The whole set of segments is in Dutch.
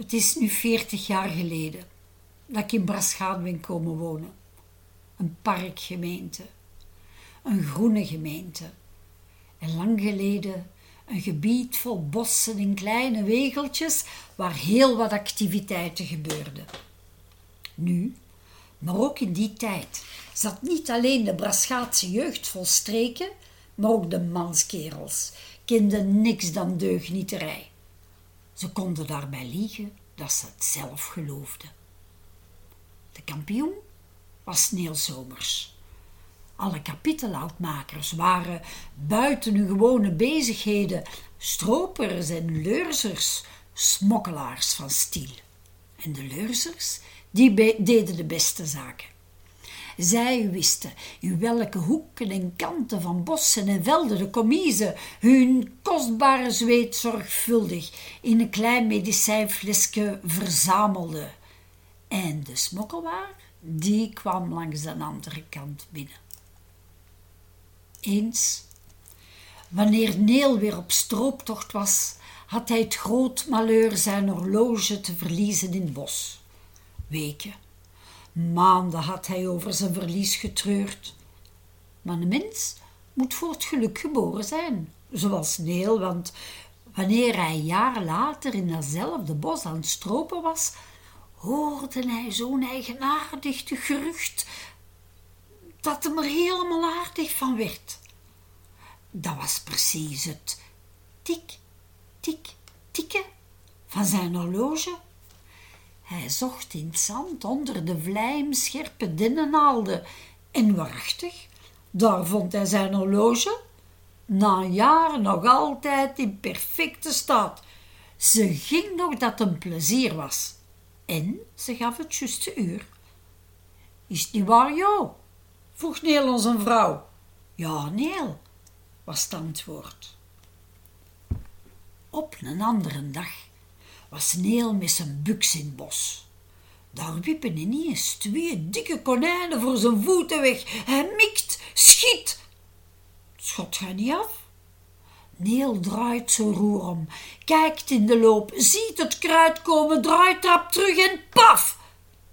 Het is nu veertig jaar geleden dat ik in Braschaat ben komen wonen. Een parkgemeente, een groene gemeente. En lang geleden een gebied vol bossen en kleine wegeltjes waar heel wat activiteiten gebeurden. Nu, maar ook in die tijd, zat niet alleen de Braschaatse jeugd vol streken, maar ook de manskerels kenden niks dan deugnieterij. Ze konden daarbij liegen dat ze het zelf geloofden. De kampioen was Neel Zomers. Alle kapitelautmakers waren buiten hun gewone bezigheden stropers en leurzers, smokkelaars van stiel. En de leurzers, die deden de beste zaken. Zij wisten in welke hoeken en kanten van bossen en velden de commise hun kostbare zweet zorgvuldig in een klein medicijnflesje verzamelde. En de smokkelwaar, die kwam langs de andere kant binnen. Eens, wanneer Neel weer op strooptocht was, had hij het groot malheur zijn horloge te verliezen in het bos. Weken Maanden had hij over zijn verlies getreurd. Maar een mens moet voor het geluk geboren zijn, zoals Neel, want wanneer hij jaren later in datzelfde bos aan het stropen was, hoorde hij zo'n eigenaardig gerucht dat hem er helemaal aardig van werd. Dat was precies het tik, tik, tikken van zijn horloge. Hij zocht in het zand onder de vlijmscherpe dennennaalden en waarachtig, daar vond hij zijn horloge, na jaren nog altijd in perfecte staat. Ze ging nog dat een plezier was. En ze gaf het juiste uur. Is het niet waar, Jo? vroeg Neel onze vrouw. Ja, Neel, was het antwoord. Op een andere dag was Neel met zijn buks in het bos. Daar wiepen ineens twee dikke konijnen voor zijn voeten weg. Hij mikt, schiet. Schot gaat niet af. Neel draait zijn roer om, kijkt in de loop, ziet het kruid komen, draait trap terug en paf,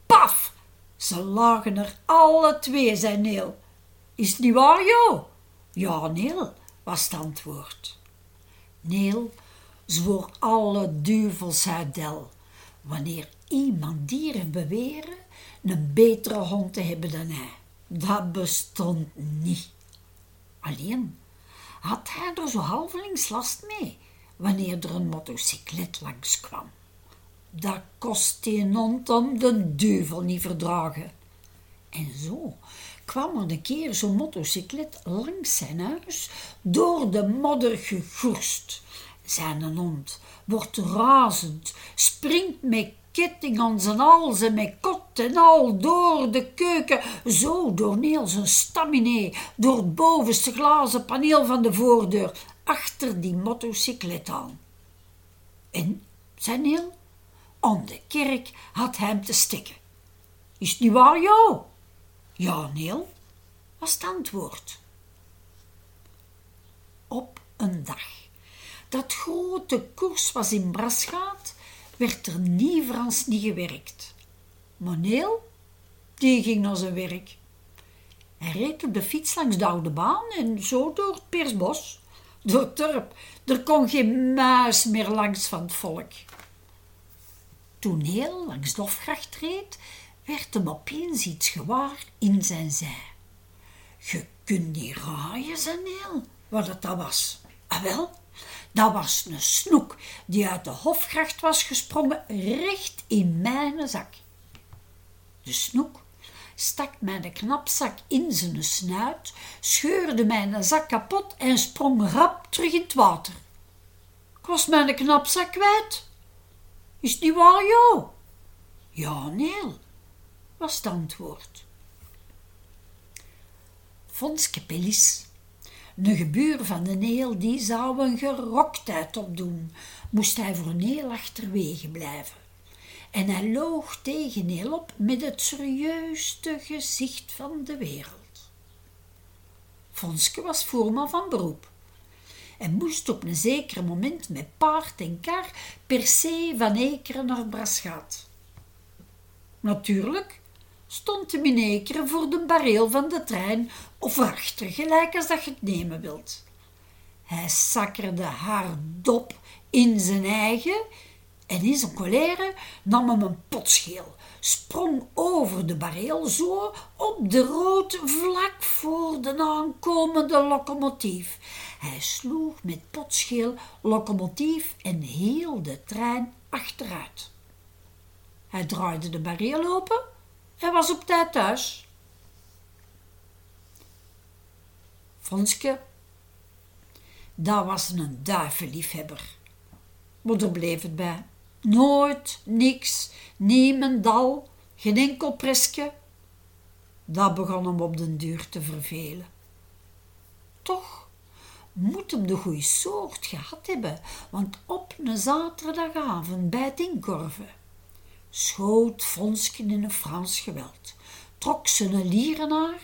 paf. Ze lagen er alle twee, zei Neel. Is het niet waar, Jo? Ja, Neel, was het antwoord. Neel zwoer alle duvels uit del. Wanneer iemand dieren beweren een betere hond te hebben dan hij. Dat bestond niet. Alleen had hij er zo halvelings last mee wanneer er een motocyclet langskwam. Dat kost die hond om de duivel niet verdragen. En zo kwam er een keer zo'n motocyclet langs zijn huis door de modder gegorst zijn hond wordt razend, springt met ketting aan zijn hals met kot en al door de keuken, zo door Neel zijn staminé, door het bovenste glazen paneel van de voordeur, achter die motocyclet aan. En, zei Neel, aan de kerk had hem te stikken. Is het niet waar, jou? Ja, Neel, was het antwoord. Op een dag dat grote koers was in Brasgaat, werd er niet Frans niet gewerkt. Maar Neel, die ging naar zijn werk. Hij reed op de fiets langs de oude baan en zo door het Persbos. Door het. Er kon geen muis meer langs van het volk. Toen Neel langs Dofgracht reed, werd hem opeens iets gewaar in zijn zij. Je kunt niet raaien, zei Neel, wat het dat was. Ah wel, dat was een snoek die uit de hofgracht was gesprongen recht in mijn zak. De snoek stak mijn knapzak in zijn snuit, scheurde mijn zak kapot en sprong rap terug in het water. Ik was mijn knapzak kwijt. Is niet waar, Jo? Ja, nee, was het antwoord. Fons een gebuur van de Neel die zou een geroktheid opdoen, moest hij voor Neel achterwege blijven. En hij loog tegen Neel op met het serieuste gezicht van de wereld. Fonske was voerman van beroep. en moest op een zeker moment met paard en kar per se van Ekeren naar Braschaat. Natuurlijk stond de in Ekeren voor de bareel van de trein of achter, gelijk als dat je het nemen wilt. Hij sakkerde haar dop in zijn eigen en in zijn colère nam hem een potscheel, sprong over de bareel zo op de rood vlak voor de aankomende locomotief. Hij sloeg met potscheel locomotief en heel de trein achteruit. Hij draaide de bareel open en was op tijd thuis. Fonske, dat was een duivenliefhebber. Maar er bleef het bij. Nooit, niks, niemendal, geen enkel preske. Dat begon hem op den duur te vervelen. Toch moet hem de goeie soort gehad hebben, want op een zaterdagavond bij het inkorven schoot Fonsken in een Frans geweld, trok zijn lierenaar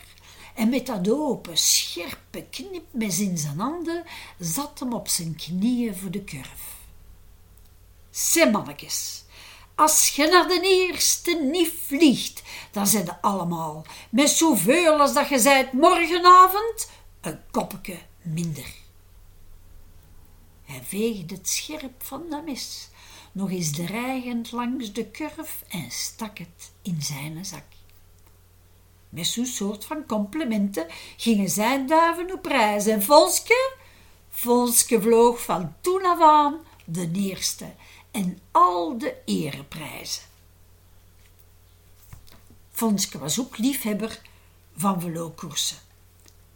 en met dat open, scherpe knipmes in zijn handen zat hem op zijn knieën voor de kurf. Zeg mannekes, als je naar de eerste niet vliegt, dan zijn allemaal, met zoveel als dat je zijt morgenavond, een koppeke minder. Hij veegde het scherp van de mes, nog eens dreigend langs de kurf en stak het in zijn zak. Met zo'n soort van complimenten gingen zijn duiven op reis en Fonske, Fonske vloog van toen af aan de eerste en al de ereprijzen. Fonske was ook liefhebber van velokoersen.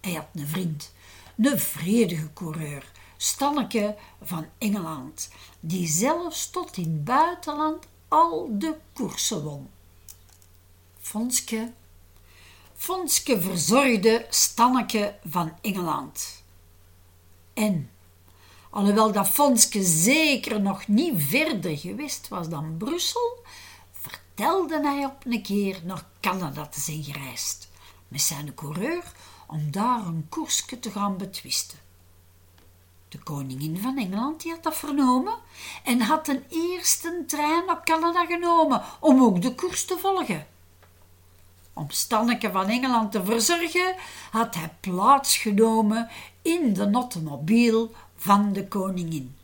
Hij had een vriend, een vredige coureur, Stanneke van Engeland, die zelfs tot in het buitenland al de koersen won. Fonske, Fonske verzorgde Stanneke van Engeland. En Alhoewel dat Fonske zeker nog niet verder geweest was dan Brussel, vertelde hij op een keer naar Canada te zijn gereisd met zijn coureur om daar een koersje te gaan betwisten. De koningin van Engeland die had dat vernomen en had een eerste trein naar Canada genomen om ook de koers te volgen. Om Stanneke van Engeland te verzorgen had hij plaatsgenomen in de automobiel van de koningin.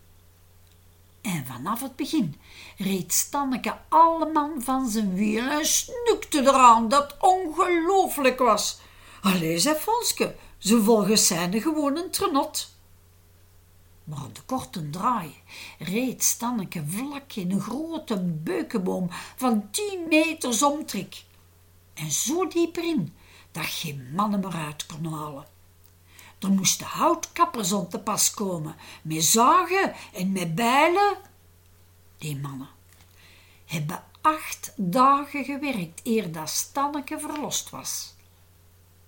En vanaf het begin reed Stanneke alle man van zijn wiel en snoekte eraan dat ongelooflijk was. Allee, zei Fonske, ze volgens zijne gewoon een trenot. Maar op de korte draai reed Stanneke vlak in een grote beukenboom van tien meters omtrek. En zo diep erin dat geen mannen meer uit kon halen. Er moesten houtkappers om te pas komen, met zagen en met bijlen. Die mannen hebben acht dagen gewerkt eer dat Stanneke verlost was.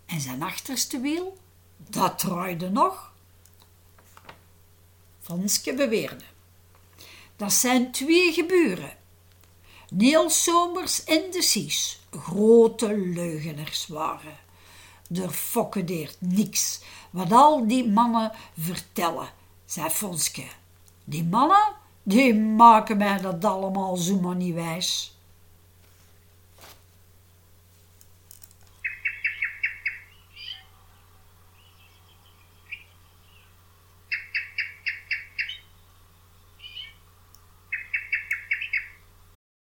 En zijn achterste wiel, dat draaide nog. Vanske beweerde. Dat zijn twee geburen. Niels Somers en de Sies grote leugenaars waren. Er fokkedeert niks wat al die mannen vertellen, zei Fonske. Die mannen, die maken mij dat allemaal zo maar niet wijs.